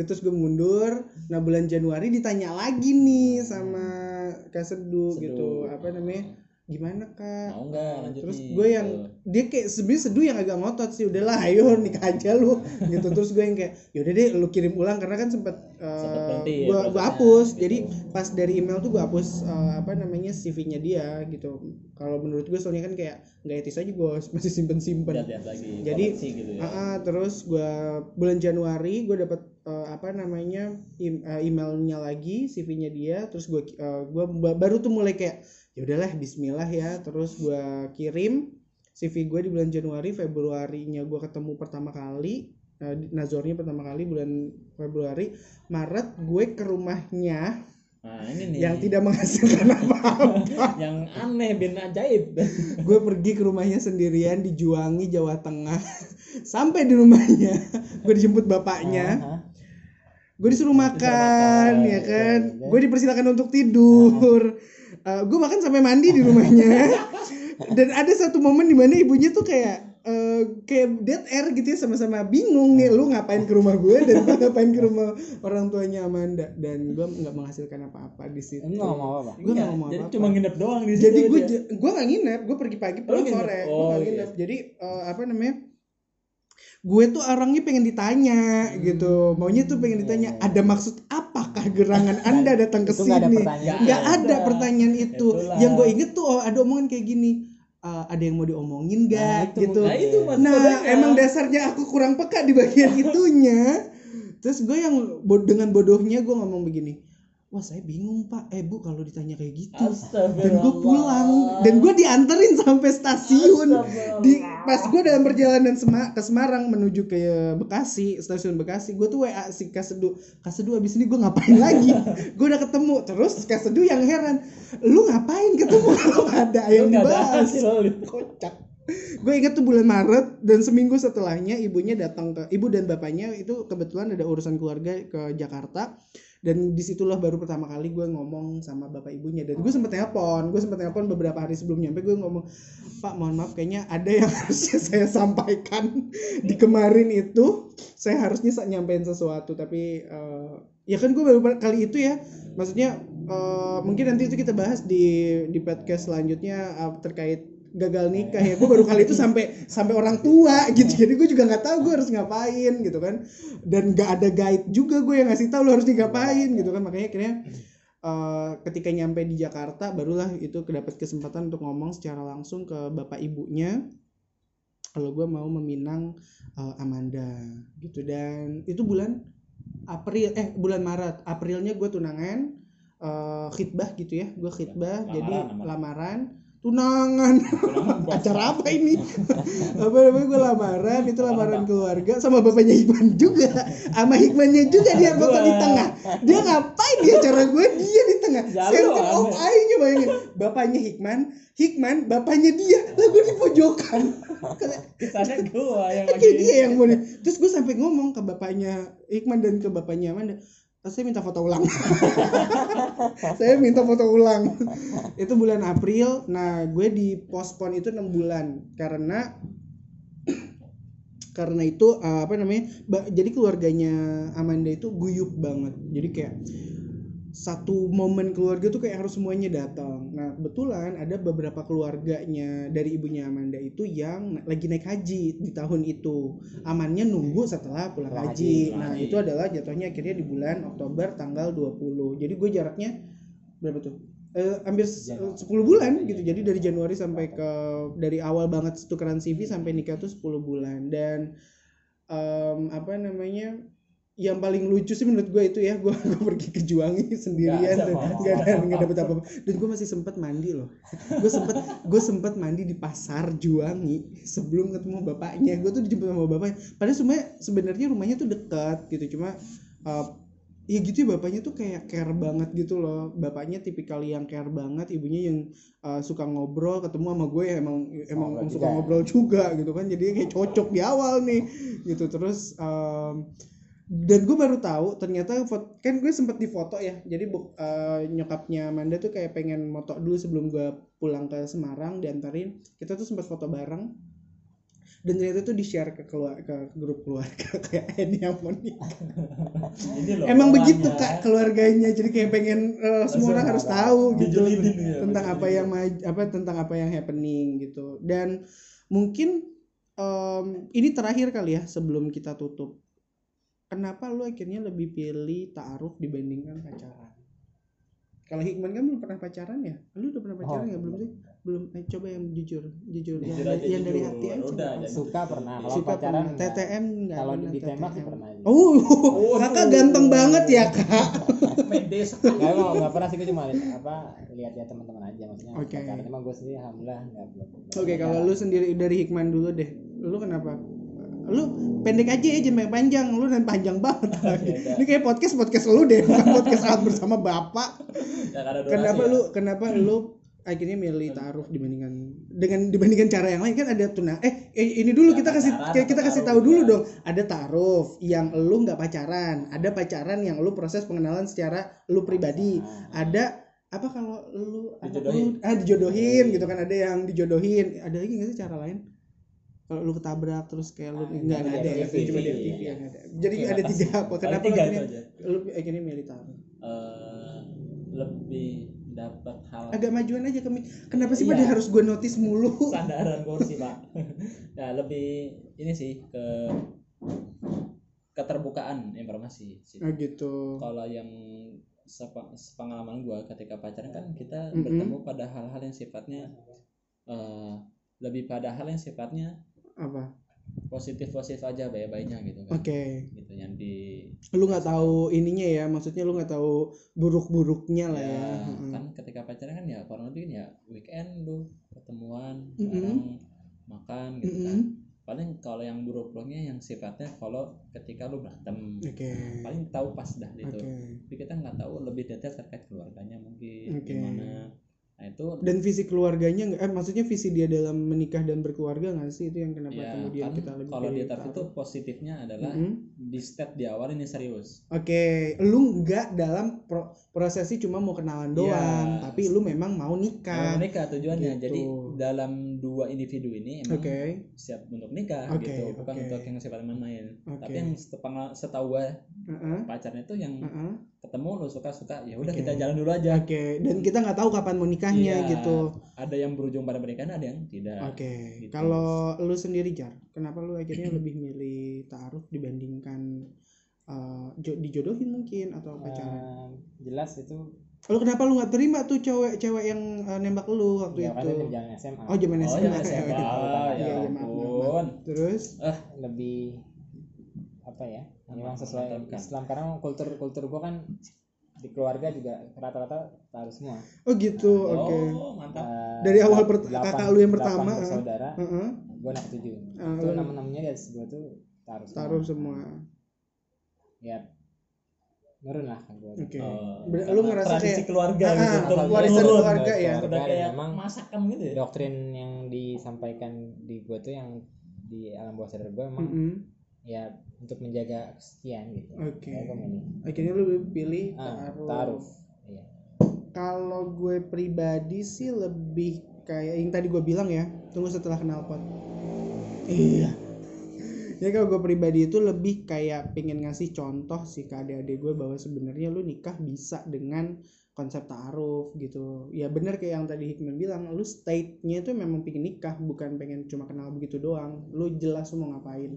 terus gue mundur nah bulan Januari ditanya lagi nih sama Kak Sedu,
Seduh.
gitu apa namanya gimana kak
mau nggak lanjut
terus gue yang
gitu.
dia kayak sebenarnya seduh yang agak ngotot sih udahlah ayo nikah aja lu gitu terus gue yang kayak yaudah deh lu kirim ulang karena kan sempet uh,
ya
gue gue
prosesnya,
hapus.
gitu.
jadi pas dari email tuh gue hapus uh, apa namanya CV-nya dia gitu. Kalau menurut gue soalnya kan kayak nggak etis aja gue masih simpen simpen
lagi
Jadi,
gitu ya.
Ah, ah, terus gue bulan Januari gue dapat eh, apa namanya im- eh, emailnya lagi CV-nya dia terus gue gua ba- baru tuh mulai kayak ya udahlah Bismillah ya. Terus gue kirim CV gue di bulan Januari Februarinya gue ketemu pertama kali eh, di- Nazornya pertama kali bulan Februari Maret gue ke rumahnya
nah ini nih.
yang tidak menghasilkan apa-apa.
Yang aneh bin ajaib
gue pergi ke rumahnya sendirian di Juwangi Jawa Tengah. Sampai di rumahnya. Gue dijemput bapaknya. Gue disuruh makan
makan,
ya kan?
Oke.
gue dipersilakan untuk tidur. Gue bahkan sampai mandi di rumahnya. Dan ada satu momen di mana ibunya tuh kayak eh, kayak dead air gitu ya sama-sama bingung nih lu ngapain ke rumah gue dan gue ngapain ke rumah orang tuanya Amanda dan gue nggak menghasilkan apa-apa di situ
nggak mau apa?
gue nggak
Enggak,
ngomong
jadi
apa-apa
cuma nginep doang di situ
jadi gue gue nggak nginep gue pergi pagi
Oh,
pulang sore gue
Oh,
nggak
iya.
nginep jadi eh, apa namanya gue tuh orangnya pengen ditanya
Hmm.
gitu maunya tuh pengen ditanya
Iya, iya.
ada maksud apakah gerangan anda datang ke
Itu nggak ada
sini
pertanyaan.
ada
ada.
pertanyaan itu
Itulah.
yang gue inget tuh oh, ada omongan kayak gini "Eh, ada yang mau diomongin
Nah,
gak
itu
gitu.
nah itu mas
nah
kodenya.
emang dasarnya aku kurang peka di bagian itunya. Terus gue yang bo- dengan bodohnya gue ngomong begini wah saya bingung pak. Eh bu kalau ditanya kayak gitu. Dan gue pulang. Dan gue dianterin sampai stasiun. Di pas gue dalam perjalanan Sema- ke Semarang menuju ke Bekasi stasiun Bekasi gue tuh WA si Kasedu Kasedu abis ini gue ngapain lagi? Gue udah ketemu. Terus Kasedu yang heran lu ngapain ketemu? Kalau ada yang dibahas. kocak. Gue inget tuh bulan Maret dan seminggu setelahnya ibunya datang ke ibu dan bapaknya itu kebetulan ada urusan keluarga ke Jakarta dan di situlah baru pertama kali gue ngomong sama bapak ibunya. Dan gue sempet telepon gue sempet telepon beberapa hari sebelum nyampe gue ngomong pak mohon maaf kayaknya ada yang harusnya saya sampaikan di kemarin itu. Saya harusnya nyampein sesuatu tapi eh, ya kan gue baru kali itu ya. Maksudnya eh, mungkin nanti itu kita bahas di di podcast selanjutnya eh, terkait gagal nikah ya. Gue baru kali itu sampai sampai orang tua gitu. Jadi gue juga nggak tahu gue harus ngapain gitu kan. Dan nggak ada guide juga gue yang ngasih tahu lo harus ngapain gitu kan. Makanya akhirnya eh, ketika nyampe di Jakarta barulah itu kedapat kesempatan untuk ngomong secara langsung ke bapak ibunya. Kalau gue mau meminang eh, Amanda gitu. Dan itu bulan April eh bulan Maret. Aprilnya gue tunangan eh, khitbah gitu ya. Gue khitbah
Lamaran,
jadi
lamaran.
lamaran tunangan. Acara apa ini? Apa namanya? Gue lamaran itu lamaran keluarga sama bapaknya Hikman juga. Sama Hikmannya juga dia foto di tengah. Dia ngapain dia acara gue dia di tengah. Center of
aneh.
eye-nya bayangin. Bapaknya Hikman Hikman bapaknya dia. Lah gue di pojokan.
Kesannya gua yang
kayak dia yang di- terus gue sampai ngomong ke bapaknya Hikman dan ke bapaknya Amanda "Ah, saya minta foto ulang. Saya minta foto ulang. Itu bulan April. Nah gue di pospon itu enam bulan. Karena karena itu uh, apa namanya jadi keluarganya Amanda itu guyup banget. Jadi kayak satu momen keluarga tuh kayak harus semuanya datang. Nah kebetulan ada beberapa keluarganya dari ibunya Amanda itu yang lagi naik haji di tahun itu. Amannya nunggu setelah pulang haji.
haji,
Nah
haji.
itu adalah jatuhnya akhirnya di bulan Oktober tanggal 20. Jadi gue jaraknya berapa tuh? Eh, hampir s-
Januari.
10 bulan gitu. Jadi dari Januari sampai ke dari awal banget tukeran CV sampai nikah tuh 10 bulan dan em, apa namanya yang paling lucu sih menurut gue itu ya gue gue pergi ke Juwangi sendirian
ada
dan nggak ada nggak dapet apa apa dan gue masih sempet mandi loh. Gue sempet gue sempet mandi di pasar Juwangi sebelum ketemu bapaknya. Gue tuh dijemput sama bapaknya. Padahal sebenarnya sebenarnya rumahnya tuh dekat gitu. Cuma uh, ya gitu ya bapaknya tuh kayak care banget gitu loh. Bapaknya tipikal yang care banget ibunya yang uh, suka ngobrol ketemu sama gue ya emang emang
Ngobrol
suka
juga.
ngobrol juga gitu kan. Jadi kayak cocok di awal nih gitu. Terus um, dan gue baru tahu ternyata fot- kan gue sempet di foto ya. Jadi bu- eh, nyokapnya Amanda tuh kayak pengen moto dulu sebelum gue pulang ke Semarang diantarin. Kita tuh sempat foto bareng. Dan ternyata tuh di share ke keluar ke grup keluarga kayak ini yang mau nikah. Emang begitu kak keluarganya. Jadi kayak pengen eh, semua orang harus tahu gitu.
Ya,
tentang apa yang apa tentang apa yang happening gitu. Dan mungkin em, ini terakhir kali ya sebelum kita tutup kenapa lu akhirnya lebih pilih taaruf dibandingkan pacaran kalau Hikman kan belum pernah pacaran ya lu udah pernah pacaran
Oh,
nggak belum sih belum eh, coba yang jujur jujur,
Jujur
yang,
aja,
yang dari
jujur.
hati aja
Udah,
nggak
aja.
apa-apa.
suka pernah kalau
Suka
pacaran
pernah.
enggak.
TTM nggak
kalau ditembak sih
TTM.
pernah aja.
oh
Waduh.
kakak ganteng banget ya kak
Pede sekali.
Enggak emang enggak pernah sih gue cuma apa lihat ya teman-teman aja maksudnya
Oke.
pacaran emang gue sendiri alhamdulillah enggak belum.
Oke, kalau lu sendiri dari Hikman dulu deh. Lu kenapa lu pendek aja ya jangan panjang. Lu dan panjang banget. Ini kayak podcast podcast lu deh bukan podcast saat bersama bapak.
Ya,
kenapa
ya.
lu kenapa lu akhirnya milih taruh dibandingkan dengan dibandingkan cara yang lain? Kan ada tunang eh, eh, ini dulu
Ya,
kita kasih kita kasih tahu dulu dong. Ada taruh yang lu nggak pacaran ada pacaran yang lu proses pengenalan secara lu pribadi. Ada apa kalau lu
Dijodohin.
lu- ah dijodohin gitu kan ada yang dijodohin. Ada lagi nggak sih cara lain kalau lu ketabrak terus kayak lu
Ah,
nggak
itu
nggak
di
ada ya
FTV.
cuma di FTV yang ada jadi ada tiga apa kenapa lu
tiga itu
akhirnya lu akhirnya milih taruh
Eh, lebih dapat hal
agak majuan aja kami kenapa sih
Iya.
pada harus gue notice mulu
sandaran kursi pak ya lebih ini sih ke keterbukaan informasi sih.
oh gitu
kalau yang sepa- sepengalaman gua ketika pacaran kan kita
Mhm.
bertemu pada hal-hal yang sifatnya eh, lebih pada hal yang sifatnya
apa?
Positif positif aja baik-baiknya gitu
oke.
Kan gitu yang di
lu nggak tahu ininya ya maksudnya lu nggak tahu buruk-buruknya lah ya,
ya,
Heeh.
kan ketika pacaran kan ya kurang lebih kan ya weekend lu ketemuan
Mhm.
bareng makan gitu kan.
Mm-mm.
paling kalau yang buruk-buruknya yang sifatnya kalau ketika lu berantem.
Oke.
Paling tahu pas dah gitu. Tapi kita nggak tahu lebih detail terkait keluarganya mungkin
Oke.
gimana nah itu
dan visi keluarganya nggak eh maksudnya visi dia dalam menikah dan berkeluarga nggak sih itu yang kenapa
ya
kemudian
kan
kita lebih
kalau di tarif itu positifnya adalah
Mm-mm.
di step di awal ini serius
Oke, lu nggak dalam pro- prosesi cuma mau kenalan
Iya.
doang, tapi lu memang mau
Mau
nikah.
tujuannya
Gitu.
jadi dalam dua individu ini emang
Oke,
siap untuk nikah
Oke,
gitu bukan
oke.
untuk yang sifatnya main-main
Oke.
tapi yang setahu gue
Heeh,
pacarnya itu yang
heeh.
ketemu lu suka suka ya udah
Oke.
kita jalan dulu aja
Oke, dan kita nggak tahu kapan mau nikahnya
Iya,
gitu.
ada yang berujung pada pernikahan ada yang tidak
Oke,
gitu.
kalau lu sendiri jar, kenapa lu akhirnya lebih milih taruh dibandingkan jo- dijodohin mungkin atau pacaran?
Eh, jelas itu
Lu kenapa lu nggak terima tuh cewek-cewek yang eh, nembak lu waktu
ya kan
itu?
dari zaman SMA
Oh, zaman
oh
SMA.
ya SMA
Iya,
ya
iya, maaf. Terus?
lebih apa ya memang sesuai
mantapkan.
Islam karena kultur kultur gua kan di keluarga juga rata-rata taruh semua
Oh gitu, oke.
oh mantap
Eh,
Dari awal
delapan-
pert- kakak lu yang pertama, eh.
bersaudara
Heeh.
gua anak tujuh
Ah,
itu
lu-
nama-namanya atas gua tuh taruh semua.
taruh semua.
ya nurun lah kan.
Oh,
Ber-
karena
lu ngerasa
tradisi
kayak-
keluarga
Ah,
gitu
ah, warisan
turun.
keluarga ya.
Keluarga
udah kayak
memang
masakan gitu ya
doktrin yang disampaikan di gua tuh yang di alam bawah sadar gua emang
Mm-mm.
ya untuk menjaga kesekian gitu
Oke.
Milih
Akhirnya lu pilih
ah,
taruh.
taruh iya
Kalau gue pribadi sih lebih kayak yang tadi gue bilang ya. Tunggu setelah kenal pot. Iya. Ya kalau gue pribadi itu lebih kayak pengen ngasih contoh sih ke adik-adik gue bahwa sebenarnya lu nikah bisa dengan konsep taaruf gitu. Ya bener kayak yang tadi Hikman bilang, lu state-nya itu memang pengen nikah, bukan pengen cuma kenal begitu doang. Lu jelas lu mau ngapain.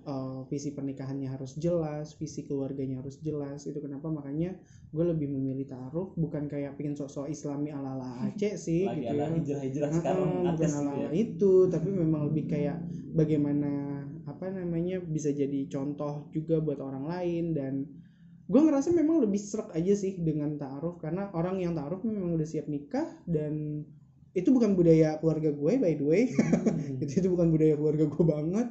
Eh, visi pernikahannya harus jelas, visi keluarganya harus jelas. Itu kenapa makanya gue lebih memilih taruh bukan kayak pengen sok-sok islami ala-ala Aceh sih
lagi
gitu
ada
ya.
hijrah-hijrah sekarang
bukan
gitu
ala
ya.
itu tapi memang lebih kayak bagaimana apa namanya bisa jadi contoh juga buat orang lain dan gue ngerasa memang lebih serak aja sih dengan taaruf karena orang yang taaruf memang udah siap nikah dan itu bukan budaya keluarga gue by the way. Itu itu bukan budaya keluarga gue banget.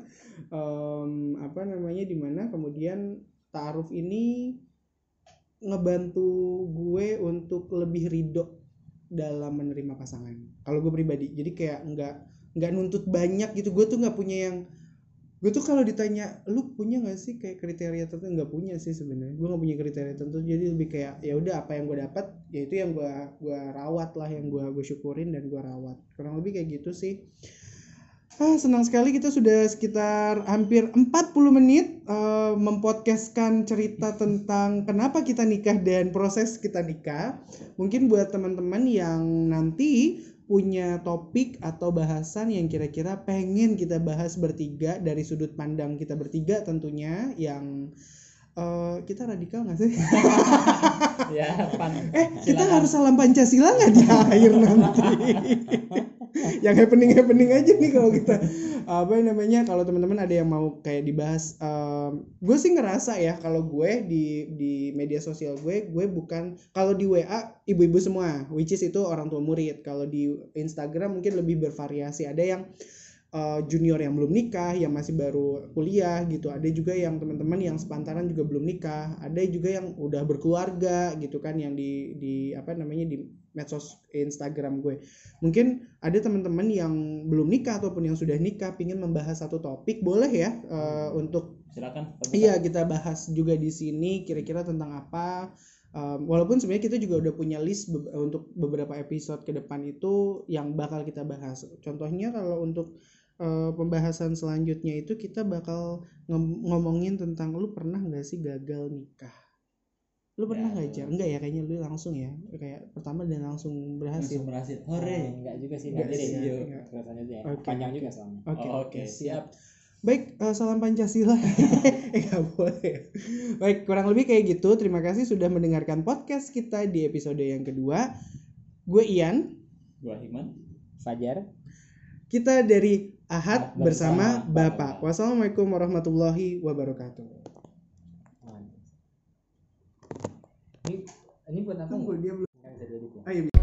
Em, apa namanya di mana kemudian taaruf ini ngebantu gue untuk lebih ridho dalam menerima pasangan. Kalau gue pribadi jadi kayak nggak nggak nuntut banyak gitu. Gue tuh nggak punya yang gue tuh kalau ditanya lu punya nggak sih kayak kriteria tertentu? Nggak punya sih sebenarnya. Gue nggak punya kriteria tertentu. Jadi lebih kayak ya udah apa yang gue dapat ya itu yang gue gue rawat lah yang gue gue syukurin dan gue rawat. Kurang lebih kayak gitu sih. Ah, senang sekali kita sudah sekitar hampir 40 menit eh, mempodcastkan cerita tentang kenapa kita nikah dan proses kita nikah. Mungkin buat teman-teman yang nanti punya topik atau bahasan yang kira-kira pengen kita bahas bertiga dari sudut pandang kita bertiga tentunya yang eh, kita radikal nggak sih?
ya pan
Eh, kita
Silakan.
harus salam Pancasila nggak di akhir nanti? yang happening happening aja nih kalau kita apa namanya kalau teman-teman ada yang mau kayak dibahas gue sih ngerasa ya kalau gue di di media sosial gue gue bukan kalau di WA ibu-ibu semua which is itu orang tua murid kalau di Instagram mungkin lebih bervariasi ada yang uh, junior yang belum nikah, yang masih baru kuliah gitu. Ada juga yang teman-teman yang sepantaran juga belum nikah. Ada juga yang udah berkeluarga gitu kan yang di di apa namanya di medsos Instagram gue. Mungkin ada teman-teman yang belum nikah ataupun yang sudah nikah pingin membahas satu topik, boleh ya uh, untuk
silakan
Iya kita bahas juga di sini kira-kira tentang apa. Um, walaupun sebenarnya kita juga udah punya list be- untuk beberapa episode ke depan itu yang bakal kita bahas. Contohnya kalau untuk uh, pembahasan selanjutnya itu kita bakal ngom- ngomongin tentang lu pernah nggak sih gagal nikah? Lu pernah
Ya,
nggak Jar? Enggak ya kayaknya lu langsung ya kayak pertama dan langsung berhasil.
langsung berhasil
Oh,
hore
enggak juga sih
Enggak sih,
selanjutnya ya.
Oke,
panjang juga soalnya
Oke
Oh,
oke
oke,
siap. Baik, eh, salam Pancasila. eh nggak boleh. Baik, kurang lebih kayak gitu. Terima kasih sudah mendengarkan podcast kita di episode yang kedua. Gue Ian.
gua Hikman
Fajar
Kita dari Ahad bersama
Bersama
Bapak.
Bapak.
Wassalamualaikum warahmatullahi wabarakatuh.
Ah. Ini ini buat apa
Tunggu,
nggak
dia belum.
Nggak bisa diedit ya
Oh, iya, bisa.